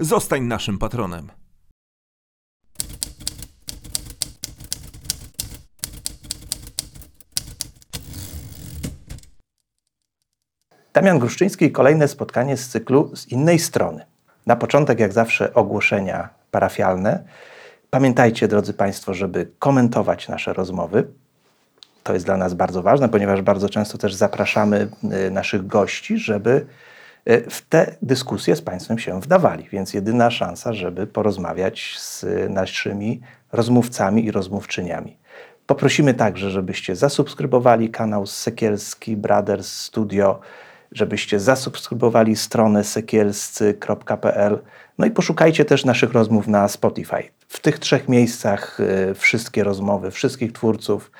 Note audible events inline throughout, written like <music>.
Zostań naszym patronem. Damian Gruszczyński kolejne spotkanie z cyklu z innej strony. Na początek, jak zawsze, ogłoszenia parafialne. Pamiętajcie, drodzy Państwo, żeby komentować nasze rozmowy. To jest dla nas bardzo ważne, ponieważ bardzo często też zapraszamy y, naszych gości, żeby w te dyskusje z Państwem się wdawali. Więc jedyna szansa, żeby porozmawiać z naszymi rozmówcami i rozmówczyniami. Poprosimy także, żebyście zasubskrybowali kanał Sekielski Brothers Studio, żebyście zasubskrybowali stronę sekielscy.pl. No i poszukajcie też naszych rozmów na Spotify. W tych trzech miejscach y, wszystkie rozmowy wszystkich twórców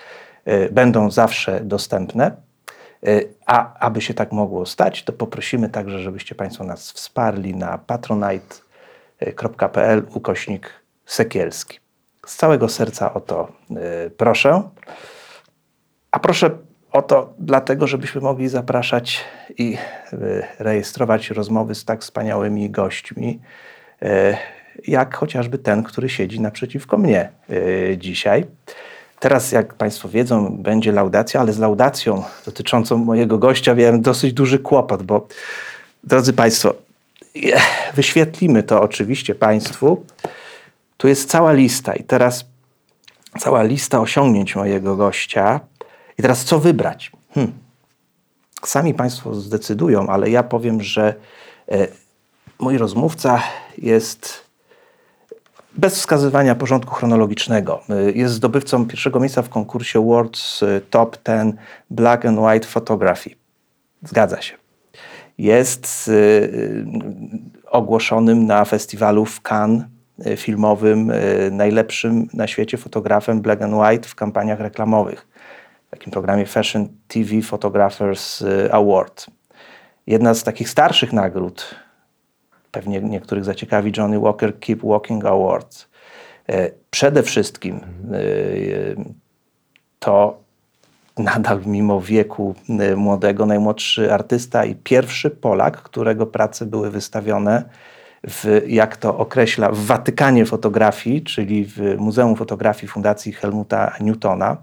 będą zawsze dostępne. Y, A aby się tak mogło stać, to poprosimy także, żebyście Państwo nas wsparli na patronite.pl ukośnik Sekielski. Z całego serca o to proszę. A proszę o to dlatego, żebyśmy mogli zapraszać i rejestrować rozmowy z tak wspaniałymi gośćmi, jak chociażby ten, który siedzi naprzeciwko mnie dzisiaj. Teraz, jak Państwo wiedzą, będzie laudacja, ale z laudacją dotyczącą mojego gościa miałem dosyć duży kłopot, bo drodzy Państwo, wyświetlimy to oczywiście Państwu. Tu jest cała lista i teraz cała lista osiągnięć mojego gościa. I teraz co wybrać? Hmm. Sami Państwo zdecydują, ale ja powiem, że e, mój rozmówca jest bez wskazywania porządku chronologicznego. E, jest zdobywcą pierwszego miejsca w konkursie World's Top 10 Black and White Photography. Zgadza się. Jest e, ogłoszonym na festiwalu w Cannes filmowym najlepszym na świecie fotografem black and white w kampaniach reklamowych w takim programie Fashion TV Photographers y, Award. Jedna z takich starszych nagród, pewnie niektórych zaciekawi, Johnny Walker Keep Walking Award. E, przede wszystkim y, to nadal mimo wieku y, młodego, najmłodszy artysta i pierwszy Polak, którego prace były wystawione w, jak to określa, w Watykanie Fotografii, czyli w Muzeum Fotografii Fundacji Helmuta Newtona.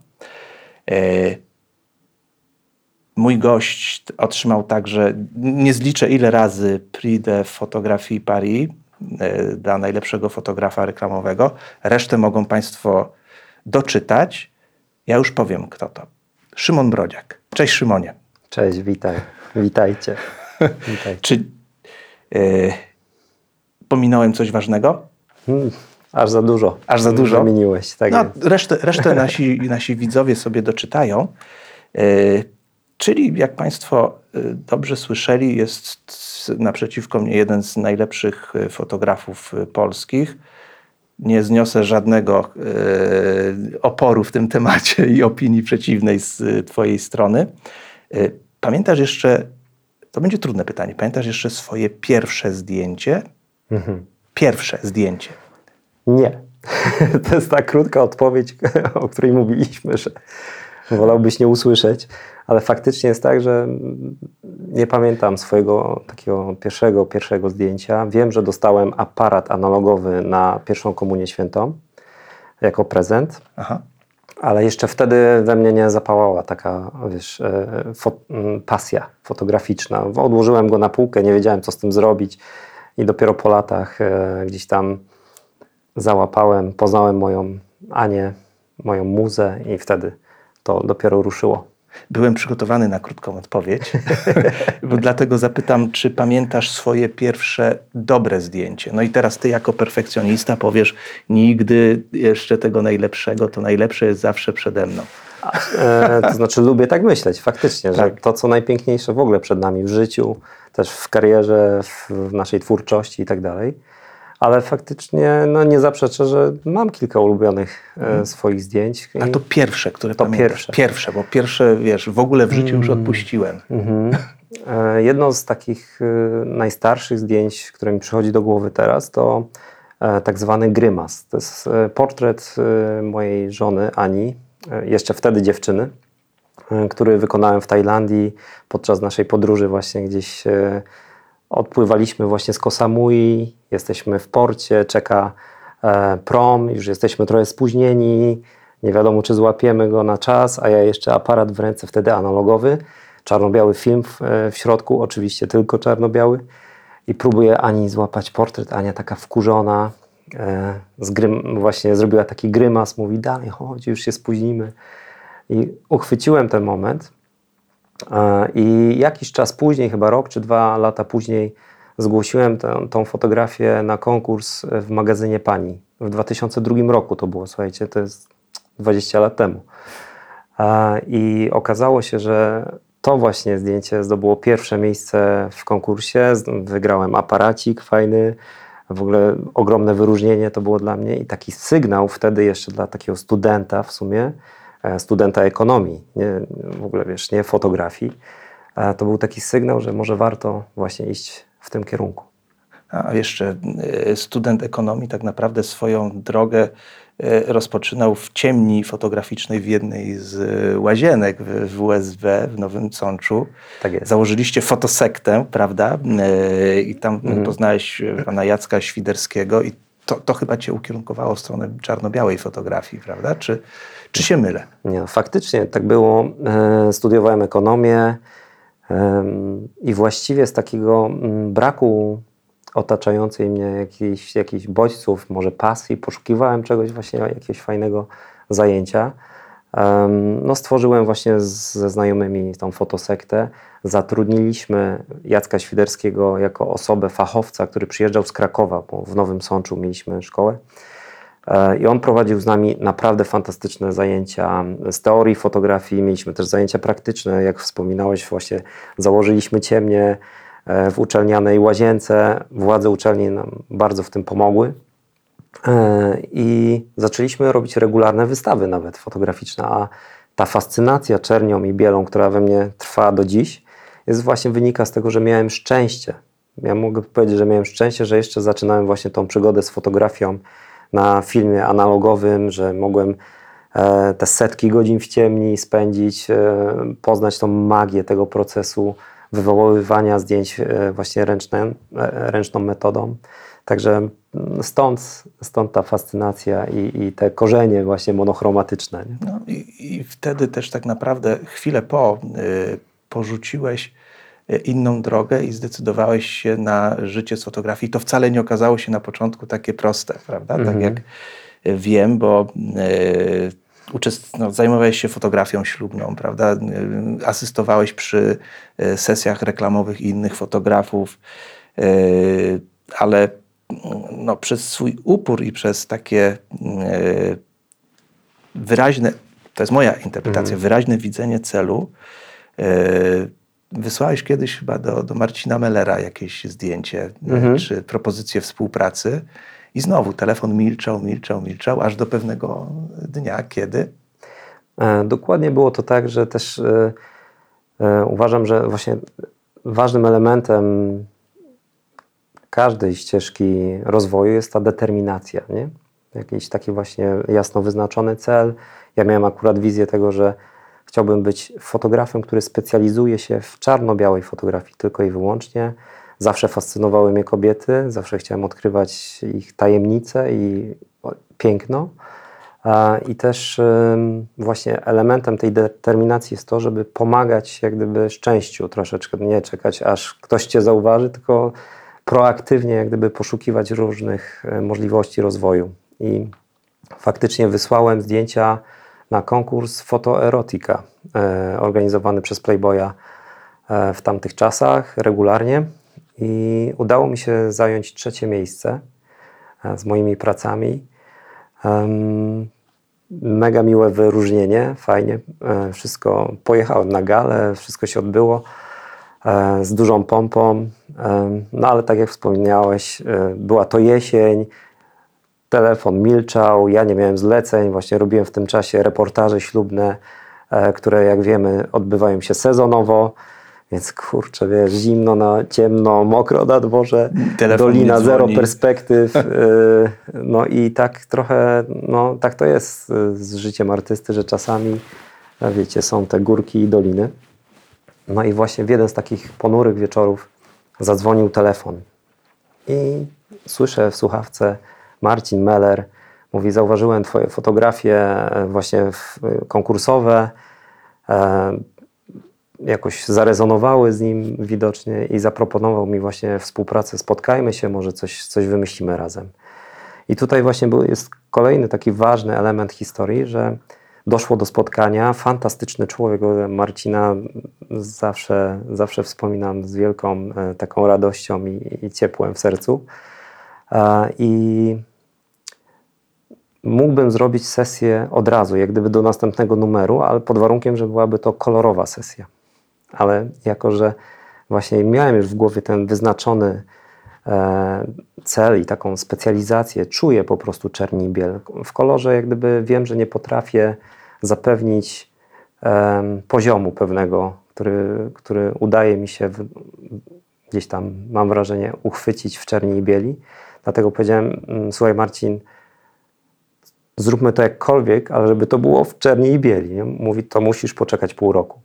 Mój gość otrzymał także, nie zliczę ile razy, Prix de Photographie Paris e, dla najlepszego fotografa reklamowego. Resztę mogą Państwo doczytać. Ja już powiem, kto to. Szymon Brodziak. Cześć Szymonie. Cześć, witaj. Witajcie. Witaj. Czy e, pominąłem coś ważnego? Hmm. Aż za dużo. Aż za dużo. Zamieniłeś, tak no, resztę, resztę <laughs> nasi, nasi widzowie sobie doczytają. Yy, czyli, jak Państwo e, dobrze słyszeli, jest naprzeciwko mnie jeden z najlepszych e, fotografów polskich. Nie zniosę żadnego oporu w tym temacie i opinii przeciwnej z Twojej strony. Pamiętasz jeszcze, to będzie trudne pytanie, pamiętasz jeszcze swoje pierwsze zdjęcie? Mhm. Pierwsze zdjęcie. Nie. <laughs> To jest ta krótka odpowiedź, o której mówiliśmy, że wolałbyś nie usłyszeć, ale faktycznie jest tak, że nie pamiętam swojego takiego pierwszego, pierwszego zdjęcia. Wiem, że dostałem aparat analogowy na pierwszą komunię świętą jako prezent. Aha. Ale jeszcze wtedy we mnie nie zapałała taka, wiesz, e, fo pasja fotograficzna. Odłożyłem go na półkę, nie wiedziałem, co z tym zrobić. I dopiero po latach e, gdzieś tam załapałem, poznałem moją Anię, moją muzę i wtedy to dopiero ruszyło. Byłem przygotowany na krótką odpowiedź, <laughs> bo dlatego zapytam, czy pamiętasz swoje pierwsze dobre zdjęcie? No i teraz ty jako perfekcjonista powiesz, nigdy jeszcze tego najlepszego, to najlepsze jest zawsze przede mną. E, to znaczy lubię tak myśleć, faktycznie, tak. że to co najpiękniejsze w ogóle przed nami w życiu, też w karierze, w naszej twórczości i tak dalej Ale faktycznie no, nie zaprzeczę, że mam kilka ulubionych e, swoich zdjęć. A to pierwsze, które To pamiętasz. pierwsze. Pierwsze, bo pierwsze, wiesz, w ogóle w życiu już odpuściłem. Mhm. <laughs> E, Jedno z takich e, najstarszych zdjęć, które mi przychodzi do głowy teraz, to tak zwany grymas. To jest portret mojej żony Ani, jeszcze wtedy dziewczyny, który wykonałem w Tajlandii podczas naszej podróży właśnie gdzieś odpływaliśmy właśnie z Koh Samui, jesteśmy w porcie, czeka e, prom, już jesteśmy trochę spóźnieni, nie wiadomo czy złapiemy go na czas, a ja jeszcze aparat w ręce, wtedy analogowy, czarno-biały film w, e, środku, oczywiście tylko czarno-biały i próbuję Ani złapać portret, Ania taka wkurzona, e, właśnie zrobiła taki grymas, mówi dalej chodź, już się spóźnimy. I uchwyciłem ten moment I jakiś czas później, chyba rok czy dwa lata później, zgłosiłem tę, tą fotografię na konkurs w magazynie Pani. W 2002 roku to było, słuchajcie, to jest 20 lat temu. E, I okazało się, że to właśnie zdjęcie zdobyło pierwsze miejsce w konkursie. Wygrałem aparacik fajny, w ogóle ogromne wyróżnienie to było dla mnie i taki sygnał wtedy jeszcze dla takiego studenta w sumie, e, studenta ekonomii, nie, w ogóle wiesz, nie fotografii, e, to był taki sygnał, że może warto właśnie iść w tym kierunku. A jeszcze e, student ekonomii tak naprawdę swoją drogę e, rozpoczynał w ciemni fotograficznej w jednej z e, łazienek w WSB w Nowym Sączu. Tak jest. Założyliście fotosektę, prawda? E, I tam poznałeś e, pana Jacka Świderskiego i to, to chyba cię ukierunkowało w stronę czarno-białej fotografii, prawda? Czy, czy się mylę? Nie, no, faktycznie tak było. E, Studiowałem ekonomię i właściwie z takiego mm, braku otaczającej mnie jakichś, jakichś bodźców, może pasji, poszukiwałem czegoś właśnie, jakiegoś fajnego zajęcia. No, stworzyłem właśnie ze znajomymi tą fotosektę. Zatrudniliśmy Jacka Świderskiego jako osobę fachowca, który przyjeżdżał z Krakowa, bo w Nowym Sączu mieliśmy szkołę. E, I on prowadził z nami naprawdę fantastyczne zajęcia z teorii fotografii. Mieliśmy też zajęcia praktyczne, jak wspominałeś, właśnie założyliśmy ciemnie e, w uczelnianej łazience. Władze uczelni nam bardzo w tym pomogły. E, I zaczęliśmy robić regularne wystawy, nawet fotograficzne. A ta fascynacja czernią i bielą, która we mnie trwa do dziś, jest właśnie wynika z tego, że miałem szczęście. Ja mogę powiedzieć, że miałem szczęście, że jeszcze zaczynałem właśnie tą przygodę z fotografią na filmie analogowym, że mogłem e, te setki godzin w ciemni spędzić, e, poznać tą magię tego procesu wywoływania zdjęć właśnie ręcznym, e, ręczną metodą. Także stąd, stąd ta fascynacja i, i te korzenie właśnie monochromatyczne. No i, i wtedy też tak naprawdę chwilę po y, porzuciłeś y, inną drogę i zdecydowałeś się na życie z fotografii. To wcale nie okazało się na początku takie proste, prawda? Tak Mhm. jak wiem, bo y, uczest- no, zajmowałeś się fotografią ślubną, prawda? Y, asystowałeś przy y, sesjach reklamowych innych fotografów, y, ale no, przez swój upór i przez takie y, wyraźne, to jest moja interpretacja, wyraźne widzenie celu. Yy, wysłałeś kiedyś chyba do, do Marcina Mellera jakieś zdjęcie Mhm. czy propozycję współpracy i znowu telefon milczał, milczał, milczał, aż do pewnego dnia, kiedy E, Dokładnie było to tak, że też e, e, uważam, że właśnie ważnym elementem każdej ścieżki rozwoju jest ta determinacja, nie? Jakiś taki właśnie jasno wyznaczony cel. Ja miałem akurat wizję tego, że chciałbym być fotografem, który specjalizuje się w czarno-białej fotografii tylko i wyłącznie. Zawsze fascynowały mnie kobiety, zawsze chciałem odkrywać ich tajemnice i piękno. I też właśnie elementem tej determinacji jest to, żeby pomagać jak gdyby szczęściu troszeczkę, nie czekać aż ktoś cię zauważy, tylko proaktywnie jak gdyby poszukiwać różnych e, możliwości rozwoju. I faktycznie wysłałem zdjęcia na konkurs Fotoerotika e, organizowany przez Playboya e, w tamtych czasach regularnie i udało mi się zająć trzecie miejsce z moimi pracami. Mega miłe wyróżnienie, fajnie. Wszystko, pojechałem na galę, wszystko się odbyło. z dużą pompą. No ale tak jak wspomniałeś, e, była to jesień, telefon milczał, ja nie miałem zleceń, właśnie robiłem w tym czasie reportaże ślubne, e, które jak wiemy odbywają się sezonowo, więc kurczę, wiesz, zimno, na ciemno, mokro na dworze, Telefon dolina zero perspektyw, <laughs> e, no i tak trochę, no tak to jest z życiem artysty, że czasami, wiecie, są te górki i doliny. No i właśnie w jeden z takich ponurych wieczorów zadzwonił telefon. I słyszę w słuchawce Marcin Meller mówi, zauważyłem twoje fotografie e, właśnie w, konkursowe, e, jakoś zarezonowały z nim widocznie i zaproponował mi właśnie współpracę, spotkajmy się, może coś, coś wymyślimy razem. I tutaj właśnie był, jest kolejny taki ważny element historii, że doszło do spotkania. Fantastyczny człowiek, Marcina zawsze, zawsze wspominam z wielką e, taką radością i, i ciepłem w sercu. E, I mógłbym zrobić sesję od razu, jak gdyby do następnego numeru, ale pod warunkiem, że byłaby to kolorowa sesja. Ale jako, że właśnie miałem już w głowie ten wyznaczony e, cel i taką specjalizację, czuję po prostu czerni i biel. W kolorze jak gdyby wiem, że nie potrafię zapewnić poziomu pewnego, który, który udaje mi się gdzieś tam, mam wrażenie, uchwycić w czerni i bieli. Dlatego powiedziałem, mm, słuchaj Marcin, zróbmy to jakkolwiek, ale żeby to było w czerni i bieli. Nie? Mówi, to musisz poczekać pół roku.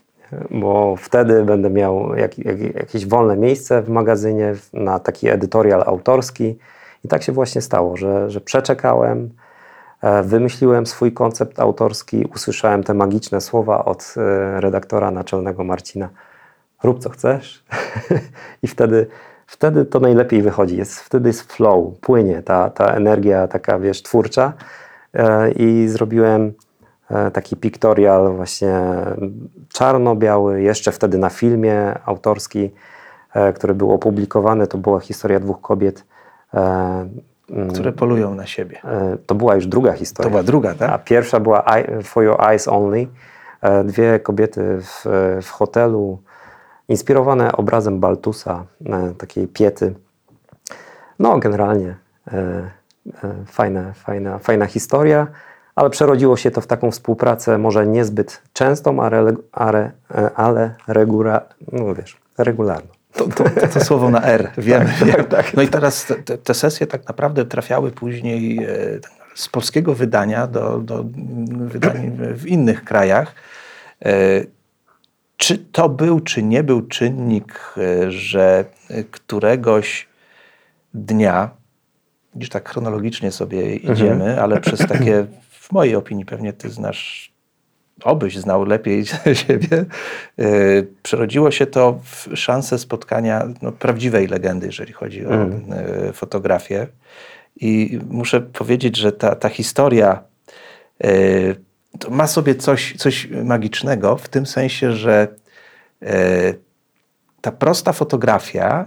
<laughs> Bo wtedy będę miał jak, jak, jakieś wolne miejsce w magazynie na taki edytorial autorski. I tak się właśnie stało, że, że przeczekałem, wymyśliłem swój koncept autorski, usłyszałem te magiczne słowa od e, redaktora naczelnego Marcina. Rób co chcesz. <laughs> I wtedy, wtedy to najlepiej wychodzi. Jest, wtedy jest flow, płynie ta, ta energia taka, wiesz, twórcza. E, I zrobiłem e, taki piktorial właśnie czarno-biały, jeszcze wtedy na filmie autorski, e, który był opublikowany. To była historia dwóch kobiet. Mm, które polują na siebie. e, To była już druga historia. To była druga, tak? A pierwsza była For Your Eyes Only. E, Dwie kobiety w, w hotelu, inspirowane obrazem Baltusa, e, takiej piety. No, generalnie fajna, fajna, fajna historia, ale przerodziło się to w taką współpracę, może niezbyt częstą, ale, ale, ale regula, no wiesz, regularną. To, to, to, to słowo na R, <laughs> wiemy. Tak, wiemy. tak. No i teraz te, te, sesje tak naprawdę trafiały później e, z polskiego wydania do, do mm, wydań w innych krajach. E, Czy to był, czy nie był czynnik, e, że któregoś dnia, już tak chronologicznie sobie idziemy, ale przez takie, w mojej opinii pewnie ty znasz obyś znał lepiej <laughs> siebie, yy, przerodziło się to w szansę spotkania no, prawdziwej legendy, jeżeli chodzi o yy, fotografię. I muszę powiedzieć, że ta, ta historia yy, ma sobie coś, coś magicznego, w tym sensie, że ta prosta fotografia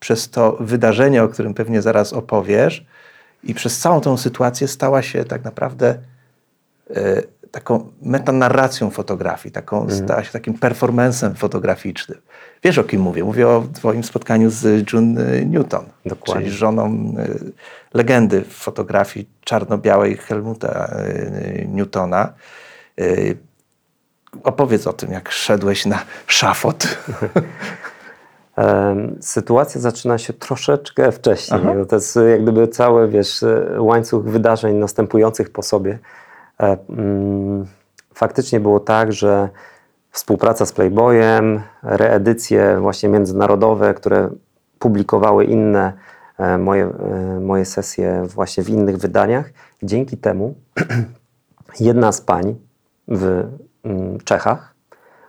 przez to wydarzenie, o którym pewnie zaraz opowiesz, i przez całą tą sytuację stała się tak naprawdę e, taką metanarracją fotografii, taką, stała się takim performancem fotograficznym. Wiesz o kim mówię? Mówię o twoim spotkaniu z June e, Newton, Dokładnie. czyli żoną e, legendy w fotografii czarno-białej Helmuta e, Newtona. Opowiedz o tym, jak szedłeś na szafot. <laughs> Sytuacja zaczyna się troszeczkę wcześniej. No to jest jak gdyby cały, wiesz, łańcuch wydarzeń następujących po sobie. E, mm, Faktycznie było tak, że współpraca z Playboyem, reedycje właśnie międzynarodowe, które publikowały inne e, moje, e, moje sesje właśnie w innych wydaniach. Dzięki temu <clears throat> jedna z pań w mm, Czechach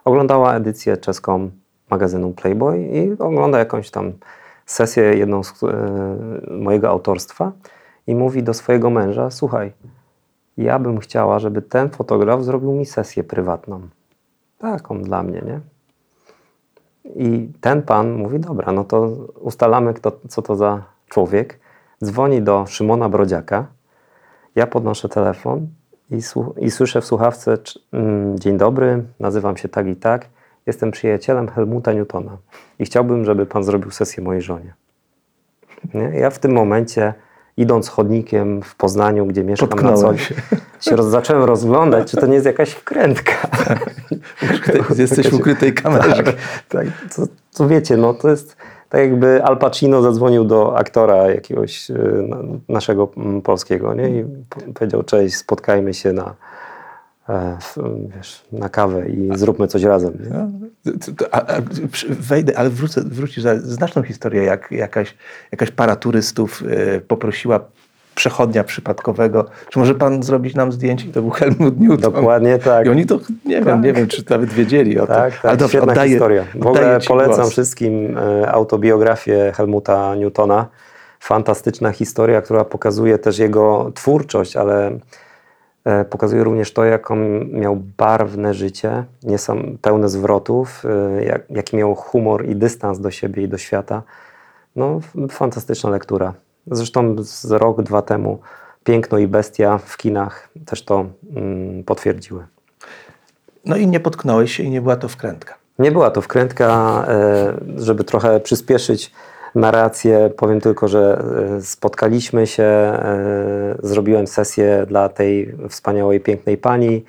oglądała edycję czeską magazynu Playboy i ogląda jakąś tam sesję, jedną z mojego autorstwa i mówi do swojego męża, słuchaj, ja bym chciała, żeby ten fotograf zrobił mi sesję prywatną. Taką dla mnie, nie? I ten pan mówi, dobra, no to ustalamy, kto, co to za człowiek. Dzwoni do Szymona Brodziaka. Ja podnoszę telefon i, i słyszę w słuchawce, mm, dzień dobry, nazywam się tak i tak jestem przyjacielem Helmuta Newtona i chciałbym, żeby pan zrobił sesję mojej żonie. Nie? Ja w tym momencie, idąc chodnikiem w Poznaniu, gdzie mieszkam na co Potknąłem się. się roz, zacząłem rozglądać, czy to nie jest jakaś wkrętka. <laughs> Jesteś w ukrytej kamerze. Tak, tak to, to wiecie, no to jest tak jakby Al Pacino zadzwonił do aktora jakiegoś y, na- naszego mm, polskiego, nie? I po- powiedział, cześć, spotkajmy się na, wiesz, na kawę i zróbmy coś razem. No, a, a, wejdę, ale wrócę, wrócisz. Znasz tą historię, jak jakaś, jakaś para turystów e, poprosiła przechodnia przypadkowego, czy może pan zrobić nam zdjęcie? To był Helmut Newton. Dokładnie tak. I oni to, nie wiem, nie wiem, czy nawet wiedzieli o tym. Tak, tak, Ale dobrze, świetna oddaję, historia. W ogóle polecam głos. wszystkim e, autobiografię Helmuta Newtona. Fantastyczna historia, która pokazuje też jego twórczość, ale e, pokazuje również to, jak on miał barwne życie, niesam, pełne zwrotów, e, jak, jaki miał humor i dystans do siebie i do świata. No, fantastyczna lektura. Zresztą z rok, dwa temu Piękno i Bestia w kinach też to mm, potwierdziły. No i nie potknąłeś się i nie była to wkrętka. Nie była to wkrętka, e, żeby trochę przyspieszyć narrację. Powiem tylko, że e, spotkaliśmy się, e, zrobiłem sesję dla tej wspaniałej, pięknej pani.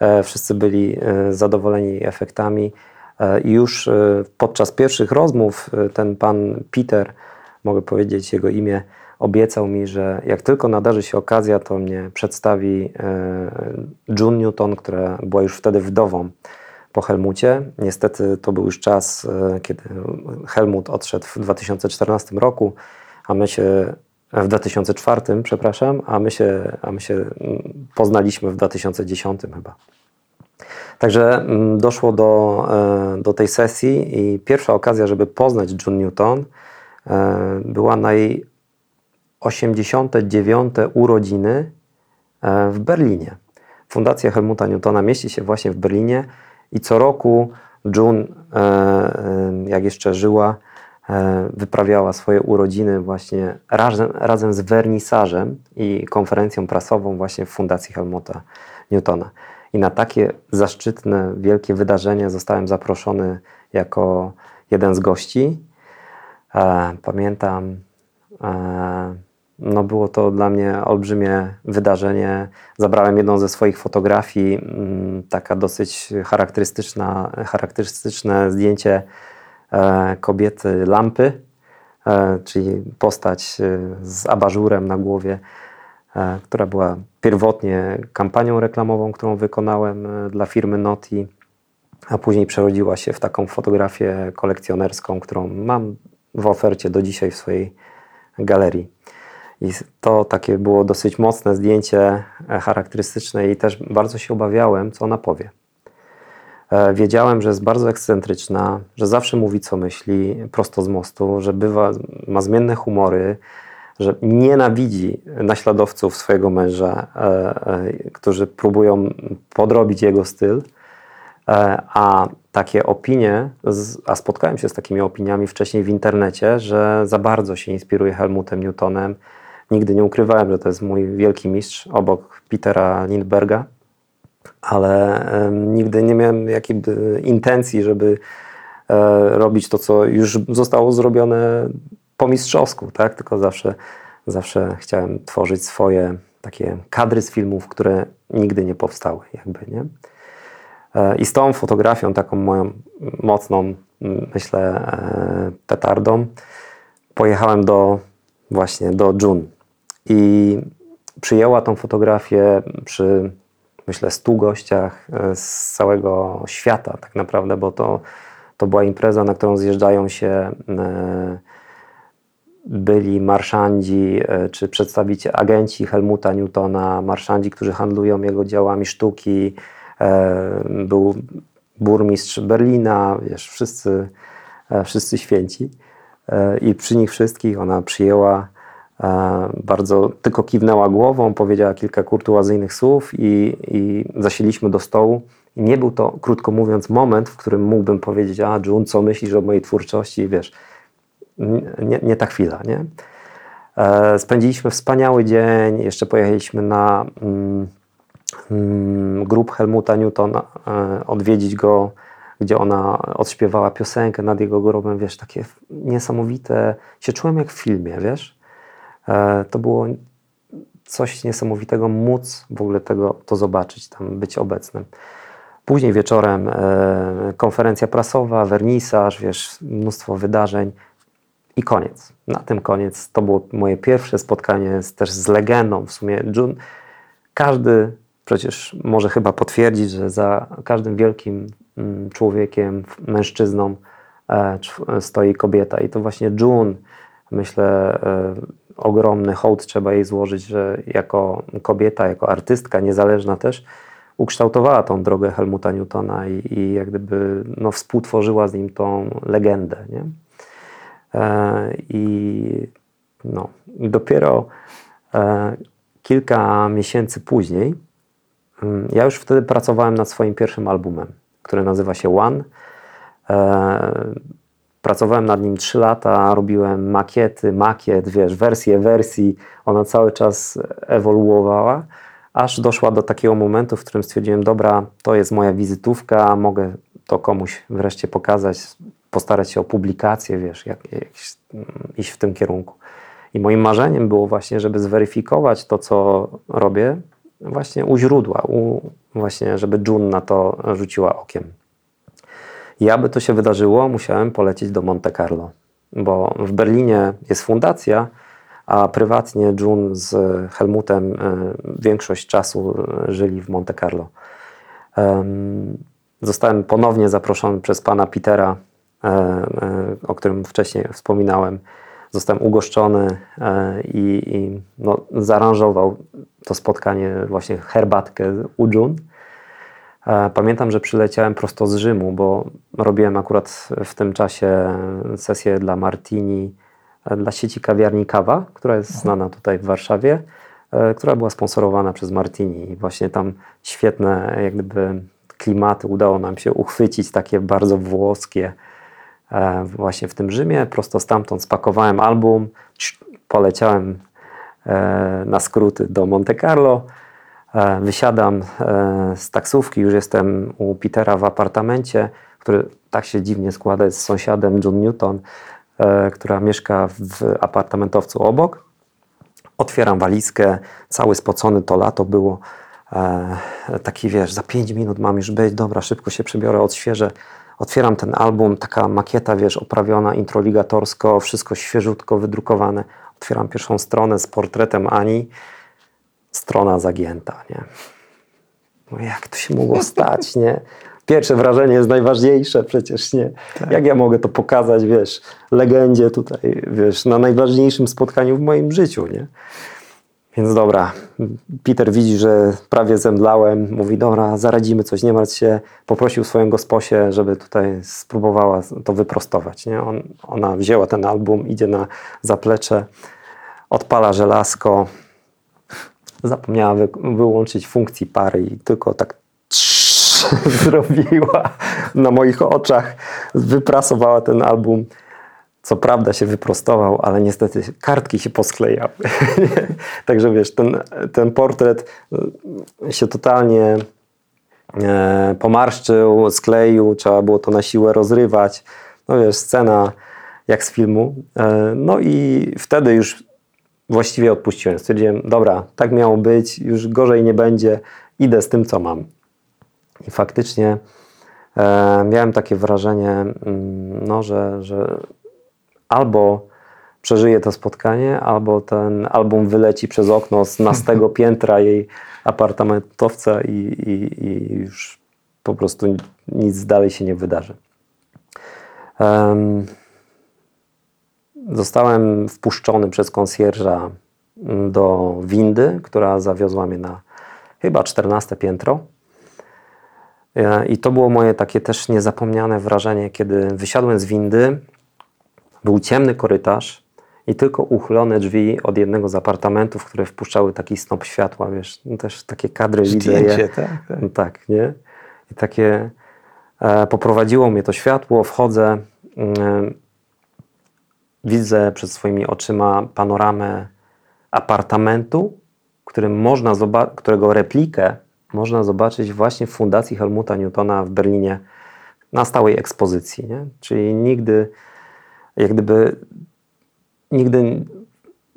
E, Wszyscy byli zadowoleni efektami. I już podczas pierwszych rozmów ten pan Peter, mogę powiedzieć jego imię, obiecał mi, że jak tylko nadarzy się okazja, to mnie przedstawi June Newton, która była już wtedy wdową po Helmucie. Niestety to był już czas, e, kiedy Helmut odszedł w 2014 roku, a my się w 2004, przepraszam, a my się, a my się mm, poznaliśmy w 2010 chyba. Także mm, doszło do, e, do tej sesji i pierwsza okazja, żeby poznać June Newton, e, była na jej 89. urodziny e, w Berlinie. Fundacja Helmuta Newtona mieści się właśnie w Berlinie i co roku June, e, e, jak jeszcze żyła, e, wyprawiała swoje urodziny właśnie razem, razem z wernisażem i konferencją prasową właśnie w Fundacji Helmuta Newtona. I na takie zaszczytne, wielkie wydarzenie zostałem zaproszony jako jeden z gości. Pamiętam, no było to dla mnie olbrzymie wydarzenie. Zabrałem jedną ze swoich fotografii, mm, taka dosyć charakterystyczna, charakterystyczne zdjęcie e, kobiety lampy, e, czyli postać e, z abażurem na głowie, która była pierwotnie kampanią reklamową, którą wykonałem dla firmy Noti, a później przerodziła się w taką fotografię kolekcjonerską, którą mam w ofercie do dzisiaj w swojej galerii. I to takie było dosyć mocne zdjęcie, e, charakterystyczne i też bardzo się obawiałem, co ona powie. E, Wiedziałem, że jest bardzo ekscentryczna, że zawsze mówi, co myśli, prosto z mostu, że bywa, ma zmienne humory, że nienawidzi naśladowców swojego męża, e, którzy próbują podrobić jego styl. A takie opinie, a spotkałem się z takimi opiniami wcześniej w internecie, że za bardzo się inspiruje Helmutem Newtonem. Nigdy nie ukrywałem, że to jest mój wielki mistrz obok Petera Lindberga, ale nigdy nie miałem jakiejby intencji, żeby e, robić to, co już zostało zrobione po mistrzowsku, tak? Tylko zawsze, zawsze chciałem tworzyć swoje takie kadry z filmów, które nigdy nie powstały, jakby, nie? E, I z tą fotografią, taką moją mocną, myślę, e, petardą, pojechałem do właśnie do June. I przyjęła tą fotografię przy, myślę, 100 gościach e, z całego świata tak naprawdę, bo to, to była impreza, na którą zjeżdżają się e, byli marszandzi e, czy przedstawiciele, agenci Helmuta Newtona, marszandzi, którzy handlują jego dziełami sztuki, był burmistrz Berlina, wiesz, wszyscy, wszyscy święci. I przy nich wszystkich ona przyjęła bardzo, tylko kiwnęła głową, powiedziała kilka kurtuazyjnych słów i, i zasiedliśmy do stołu. I nie był to, krótko mówiąc, moment, w którym mógłbym powiedzieć, a June, co myślisz o mojej twórczości, wiesz, nie, nie ta chwila, nie? E, Spędziliśmy wspaniały dzień, jeszcze pojechaliśmy na mm, mm, grób Helmuta Newtona, e, odwiedzić go gdzie ona odśpiewała piosenkę nad jego grobem, wiesz, takie niesamowite, się czułem jak w filmie, wiesz. E, to było coś niesamowitego móc w ogóle tego, to zobaczyć, tam być obecnym. Później wieczorem e, konferencja prasowa, wernisaż, wiesz, mnóstwo wydarzeń i koniec. Na tym koniec. To było moje pierwsze spotkanie z, też z legendą. W sumie June, każdy przecież może chyba potwierdzić, że za każdym wielkim mm, człowiekiem, mężczyzną e, stoi kobieta. I to właśnie June, myślę, ogromny hołd trzeba jej złożyć, że jako kobieta, jako artystka, niezależna też, ukształtowała tą drogę Helmuta Newtona i, i jak gdyby no, współtworzyła z nim tą legendę. Nie? E, I no, i dopiero e, kilka miesięcy później, mm, ja już wtedy pracowałem nad swoim pierwszym albumem, który nazywa się One. E, Pracowałem nad nim 3 lata, robiłem makiety, makiet, wiesz, wersje wersji. Ona cały czas ewoluowała, aż doszła do takiego momentu, w którym stwierdziłem, dobra, to jest moja wizytówka, mogę to komuś wreszcie pokazać, postarać się o publikację, wiesz, jak, jak, iść w tym kierunku. I moim marzeniem było właśnie, żeby zweryfikować to, co robię, właśnie u źródła, u, właśnie, żeby June na to rzuciła okiem. I aby to się wydarzyło, musiałem polecieć do Monte Carlo, bo w Berlinie jest fundacja, a prywatnie June z Helmutem e, większość czasu e, żyli w Monte Carlo. Em, Zostałem ponownie zaproszony przez pana Petera, e, o którym wcześniej wspominałem. Zostałem ugoszczony i, i no, zaaranżował to spotkanie, właśnie herbatkę u June. Pamiętam, że przyleciałem prosto z Rzymu, bo robiłem akurat w tym czasie sesję dla Martini, e, dla sieci kawiarni Kawa, która jest znana tutaj w Warszawie, e, która była sponsorowana przez Martini. I właśnie tam świetne jak gdyby klimaty udało nam się uchwycić, takie bardzo włoskie e, właśnie w tym Rzymie. Prosto stamtąd spakowałem album, poleciałem na skróty do Monte Carlo. E, Wysiadam e, z taksówki, już jestem u Petera w apartamencie, który tak się dziwnie składa, jest sąsiadem John Newton, e, która mieszka w apartamentowcu obok. Otwieram walizkę, cały spocony, to lato było. Taki wiesz, za 5 minut mam już być, dobra, szybko się przebiorę, odświeżę. Otwieram ten album, taka makieta, wiesz, oprawiona introligatorsko, wszystko świeżutko wydrukowane. Otwieram pierwszą stronę z portretem Ani strona zagięta, nie? No jak to się mogło stać, nie? Pierwsze wrażenie jest najważniejsze przecież, nie? Jak ja mogę to pokazać, wiesz, legendzie tutaj, wiesz, na najważniejszym spotkaniu w moim życiu, nie? Więc dobra, Peter widzi, że prawie zemdlałem, mówi, dobra, zaradzimy coś, nie martw się. Poprosił swoją gosposię, żeby tutaj spróbowała to wyprostować, nie? On, ona wzięła ten album, idzie na zaplecze, odpala żelazko, zapomniała wy, wyłączyć funkcji pary i tylko tak <laughs> zrobiła na moich oczach, wyprasowała ten album. Co prawda się wyprostował, ale niestety kartki się posklejały. <laughs> Także wiesz, ten, ten portret y, się totalnie e, pomarszczył, skleił, trzeba było to na siłę rozrywać. No wiesz, scena jak z filmu. E, no i wtedy już właściwie odpuściłem. Stwierdziłem, dobra, tak miało być, już gorzej nie będzie, idę z tym, co mam. I faktycznie e, miałem takie wrażenie, mm, no, że, że albo przeżyję to spotkanie, albo ten album wyleci przez okno z nastego <laughs> piętra jej apartamentowca i, i, i już po prostu nic dalej się nie wydarzy. Em, Zostałem wpuszczony przez konsjerza do windy, która zawiozła mnie na chyba 14 piętro. E, I to było moje takie też niezapomniane wrażenie, kiedy wysiadłem z windy. Był ciemny korytarz i tylko uchylone drzwi od jednego z apartamentów, które wpuszczały taki snop światła, wiesz, no też takie kadry widzę je. Zdjęcie, tak? tak. No tak, nie? I takie e, poprowadziło mnie to światło, wchodzę, mm, widzę przed swoimi oczyma panoramę apartamentu, można którego replikę można zobaczyć właśnie w Fundacji Helmuta Newtona w Berlinie, na stałej ekspozycji, nie? czyli nigdy, jak gdyby, nigdy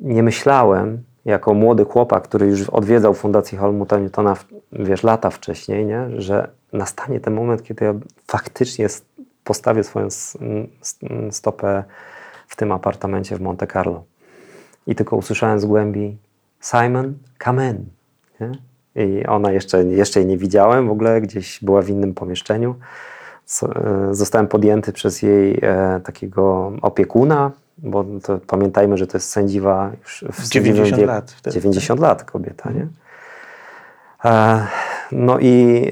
nie myślałem, jako młody chłopak, który już odwiedzał Fundację Helmuta Newtona, wiesz, lata wcześniej, nie? że nastanie ten moment, kiedy ja faktycznie postawię swoją stopę w tym apartamencie w Monte Carlo. I tylko usłyszałem z głębi Simon, come in. Nie? I ona jeszcze, jeszcze jej nie widziałem w ogóle, gdzieś była w innym pomieszczeniu. E, zostałem podjęty przez jej e, takiego opiekuna, bo to, pamiętajmy, że to jest sędziwa już w 90 lat. Wtedy. 90 lat kobieta, nie? E, no i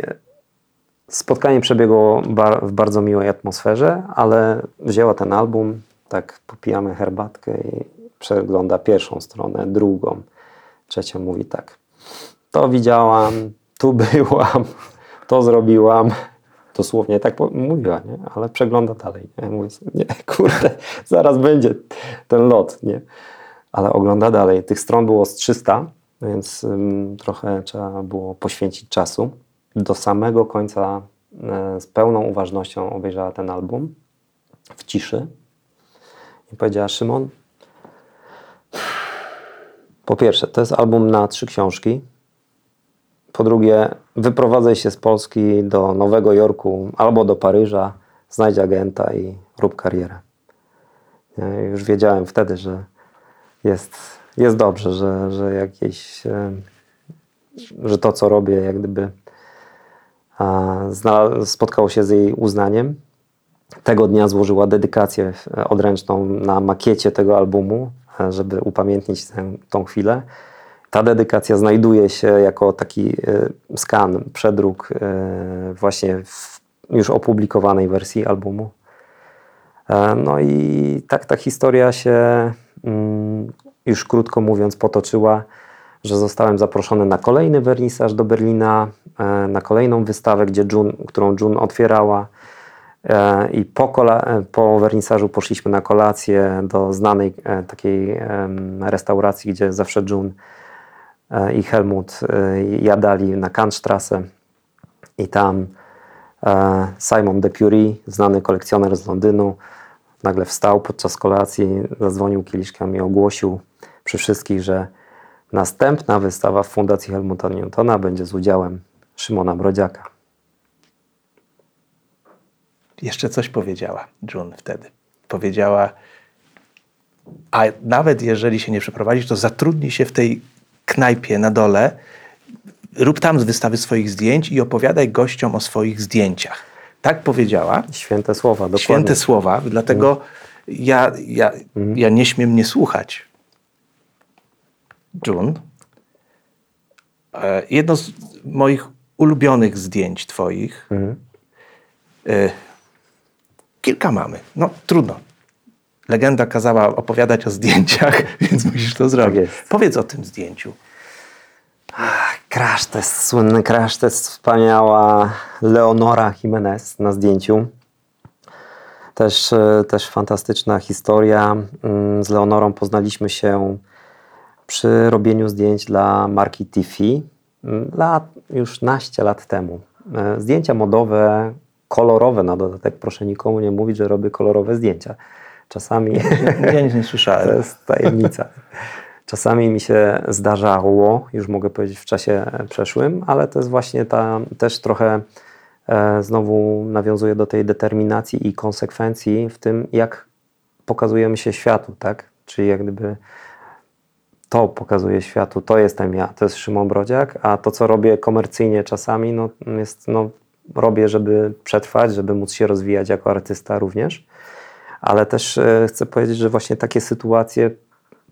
spotkanie przebiegło w bardzo miłej atmosferze, ale wzięła ten album, tak popijamy herbatkę i przegląda pierwszą stronę, drugą, trzecią mówi tak. To widziałam, tu byłam, to zrobiłam. Dosłownie tak mówiła, nie? ale przegląda dalej. Nie? Mówię sobie, nie, kurde, <laughs> zaraz będzie ten lot. Nie? Ale ogląda dalej. Tych stron było z 300, więc um, trochę trzeba było poświęcić czasu. Do samego końca e, z pełną uważnością obejrzała ten album w ciszy i powiedziała: Szymon, po pierwsze, to jest album na trzy książki. Po drugie, wyprowadzaj się z Polski do Nowego Jorku albo do Paryża, znajdź agenta i rób karierę. Ja już wiedziałem wtedy, że jest, jest dobrze, że, że jakieś, że to, co robię, jak gdyby spotkało się z jej uznaniem. Tego dnia złożyła dedykację odręczną na makiecie tego albumu, żeby upamiętnić tę, tą chwilę. Ta dedykacja znajduje się jako taki e, skan, przedruk e, właśnie w już opublikowanej wersji albumu. E, no i tak ta historia się, mm, już krótko mówiąc, potoczyła, że zostałem zaproszony na kolejny wernisaż do Berlina, na kolejną wystawę, gdzie June, którą June otwierała. I po, po wernisażu poszliśmy na kolację do znanej takiej restauracji, gdzie zawsze June E, i Helmut e, jadali na Kantstrasse i tam e, Simon de Curie, znany kolekcjoner z Londynu, nagle wstał podczas kolacji, zadzwonił kieliszkami i ogłosił przy wszystkich, że następna wystawa w Fundacji Helmuta Newtona będzie z udziałem Szymona Brodziaka. Jeszcze coś powiedziała June wtedy. Powiedziała, a nawet jeżeli się nie przeprowadzisz, to zatrudni się w tej knajpie na dole, rób tam z wystawy swoich zdjęć i opowiadaj gościom o swoich zdjęciach. Tak powiedziała. Święte słowa, dokładnie. Święte słowa, dlatego mm. ja, ja, mm. ja nie śmiem nie słuchać. June, e, jedno z moich ulubionych zdjęć twoich, mm. Kilka mamy, no trudno, legenda kazała opowiadać o zdjęciach, <laughs> więc musisz to zrobić. Tak Powiedz o tym zdjęciu. Crash test, słynny crash test, wspaniała Leonora Jimenez na zdjęciu. Też, e, też fantastyczna historia. Mm, z Leonorą poznaliśmy się przy robieniu zdjęć dla marki Tiffy mm, lat, już naście lat temu. E, zdjęcia modowe, kolorowe na dodatek. Proszę nikomu nie mówić, że robię kolorowe zdjęcia. Czasami. Ja nic nie słyszałem. <laughs> To jest tajemnica. Czasami mi się zdarzało, już mogę powiedzieć w czasie przeszłym, ale to jest właśnie ta też trochę e, znowu nawiązuje do tej determinacji i konsekwencji w tym, jak pokazujemy się światu, tak? Czyli jak gdyby to pokazuje światu, to jestem ja, to jest Szymon Brodziak, a to, co robię komercyjnie czasami, no, jest, no, robię, żeby przetrwać, żeby móc się rozwijać jako artysta również. Ale też e, chcę powiedzieć, że właśnie takie sytuacje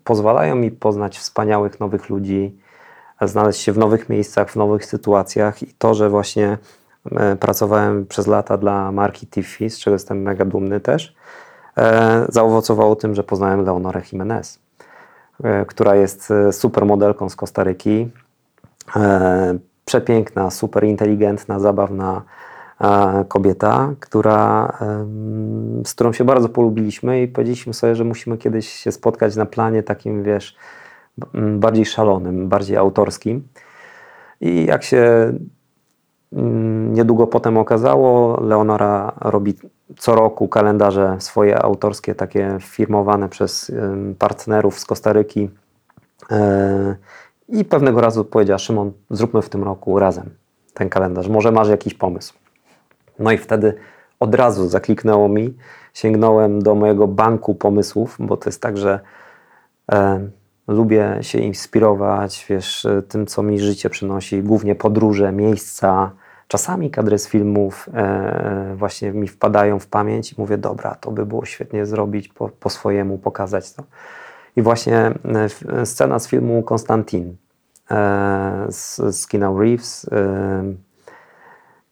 pozwalają mi poznać wspaniałych nowych ludzi, znaleźć się w nowych miejscach, w nowych sytuacjach i to, że właśnie e, pracowałem przez lata dla marki Tiffy, z czego jestem mega dumny też, e, zaowocowało tym, że poznałem Leonorę Jimenez, która jest super modelką z Kostaryki, przepiękna, super inteligentna, zabawna kobieta, która, z którą się bardzo polubiliśmy i powiedzieliśmy sobie, że musimy kiedyś się spotkać na planie takim, wiesz, bardziej szalonym, bardziej autorskim. I jak się mm, niedługo potem okazało, Leonora robi co roku kalendarze swoje autorskie, takie firmowane przez partnerów z Kostaryki. I pewnego razu powiedziała, Szymon, zróbmy w tym roku razem ten kalendarz. Może masz jakiś pomysł. No i wtedy od razu zakliknęło mi, sięgnąłem do mojego banku pomysłów, bo to jest tak, że e, lubię się inspirować, wiesz, e, tym, co mi życie przynosi, głównie podróże, miejsca, czasami kadry z filmów e, właśnie mi wpadają w pamięć i mówię, dobra, to by było świetnie zrobić po, po swojemu, pokazać to. I właśnie e, f- scena z filmu Konstantin e, z, z Keanu Reeves, e,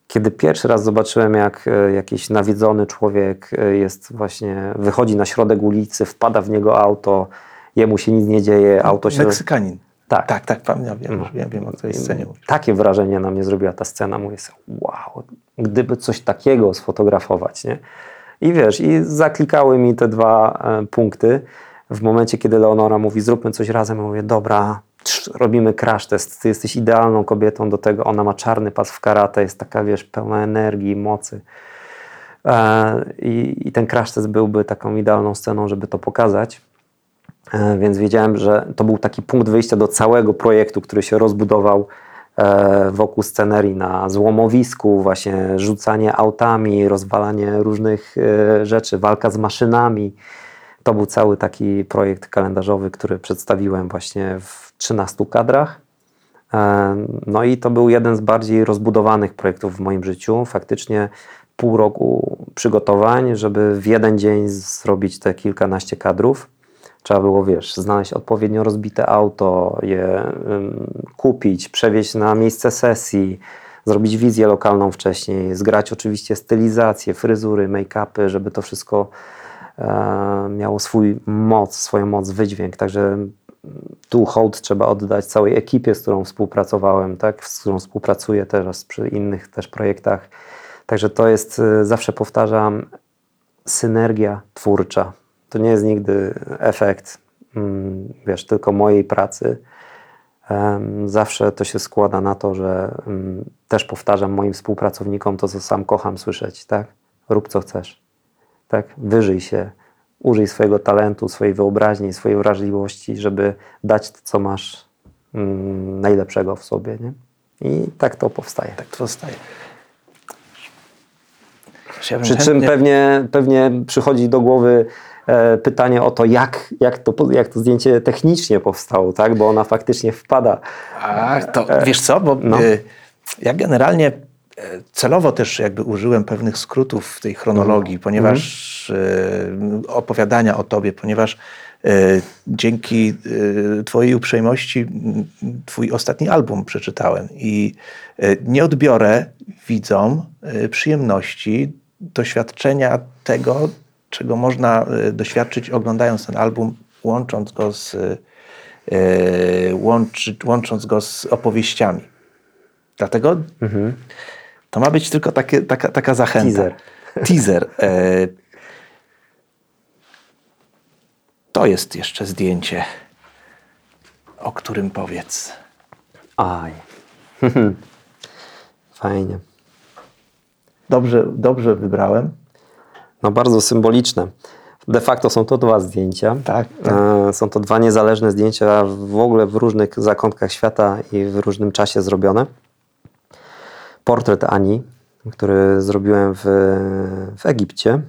kiedy pierwszy raz zobaczyłem, jak e, jakiś nawiedzony człowiek e, jest właśnie, wychodzi na środek ulicy, wpada w niego auto, jemu się nic nie dzieje, auto się... Meksykanin. Tak. Tak, tak, pamiętam, wiem, No. wiem, wiem o której scenie mówisz. Takie wrażenie na mnie zrobiła ta scena. Mówię sobie, wow, gdyby coś takiego sfotografować, nie? I wiesz, i zaklikały mi te dwa e, punkty. W momencie, kiedy Leonora mówi, zróbmy coś razem, ja mówię, dobra, robimy crash test, ty jesteś idealną kobietą do tego. Ona ma czarny pas w karate, jest taka, wiesz, pełna energii, mocy. E, i, I ten crash test byłby taką idealną sceną, żeby to pokazać. E, Więc wiedziałem, że to był taki punkt wyjścia do całego projektu, który się rozbudował e, wokół scenerii na złomowisku, właśnie rzucanie autami, rozwalanie różnych rzeczy, walka z maszynami. To był cały taki projekt kalendarzowy, który przedstawiłem właśnie w 13 kadrach. E, No i to był jeden z bardziej rozbudowanych projektów w moim życiu. Faktycznie pół roku przygotowań, żeby w jeden dzień zrobić te kilkanaście kadrów. Trzeba było, wiesz, znaleźć odpowiednio rozbite auto, je kupić, przewieźć na miejsce sesji, zrobić wizję lokalną wcześniej, zgrać oczywiście stylizację, fryzury, make-upy, żeby to wszystko miało swój moc, swoją moc, wydźwięk. Także tu hołd trzeba oddać całej ekipie, z którą współpracowałem, tak, z którą współpracuję teraz przy innych też projektach. Także to jest, y, zawsze powtarzam, synergia twórcza. To nie jest nigdy efekt, mm, wiesz, tylko mojej pracy. Zawsze to się składa na to, że mm, też powtarzam moim współpracownikom to, co sam kocham słyszeć, tak? Rób co chcesz, tak? Wyżyj się, użyj swojego talentu, swojej wyobraźni, swojej wrażliwości, żeby dać to, co masz mm, najlepszego w sobie, nie? I tak to powstaje. Tak to zostaje. Ja Przy czym chętnie- pewnie, pewnie przychodzi do głowy e, pytanie o to, jak, jak, to, jak to zdjęcie technicznie powstało, tak? bo ona faktycznie wpada. A, to wiesz co, bo no. y, ja generalnie celowo też jakby użyłem pewnych skrótów w tej chronologii, ponieważ y, opowiadania o tobie, ponieważ y, dzięki y, twojej uprzejmości twój ostatni album przeczytałem i nie odbiorę widzom przyjemności doświadczenia tego, czego można doświadczyć oglądając ten album, łącząc go z, łączy, łącząc go z opowieściami. Dlatego to ma być tylko takie, taka, taka zachęta. Teaser. Teaser. E, to jest jeszcze zdjęcie, o którym powiedz. Aj. <laughs> Fajnie. Dobrze, dobrze wybrałem. No bardzo symboliczne. De facto są to dwa zdjęcia. Tak, E, Są to dwa niezależne zdjęcia w ogóle w różnych zakątkach świata i w różnym czasie zrobione. Portret Ani, który zrobiłem w, w Egipcie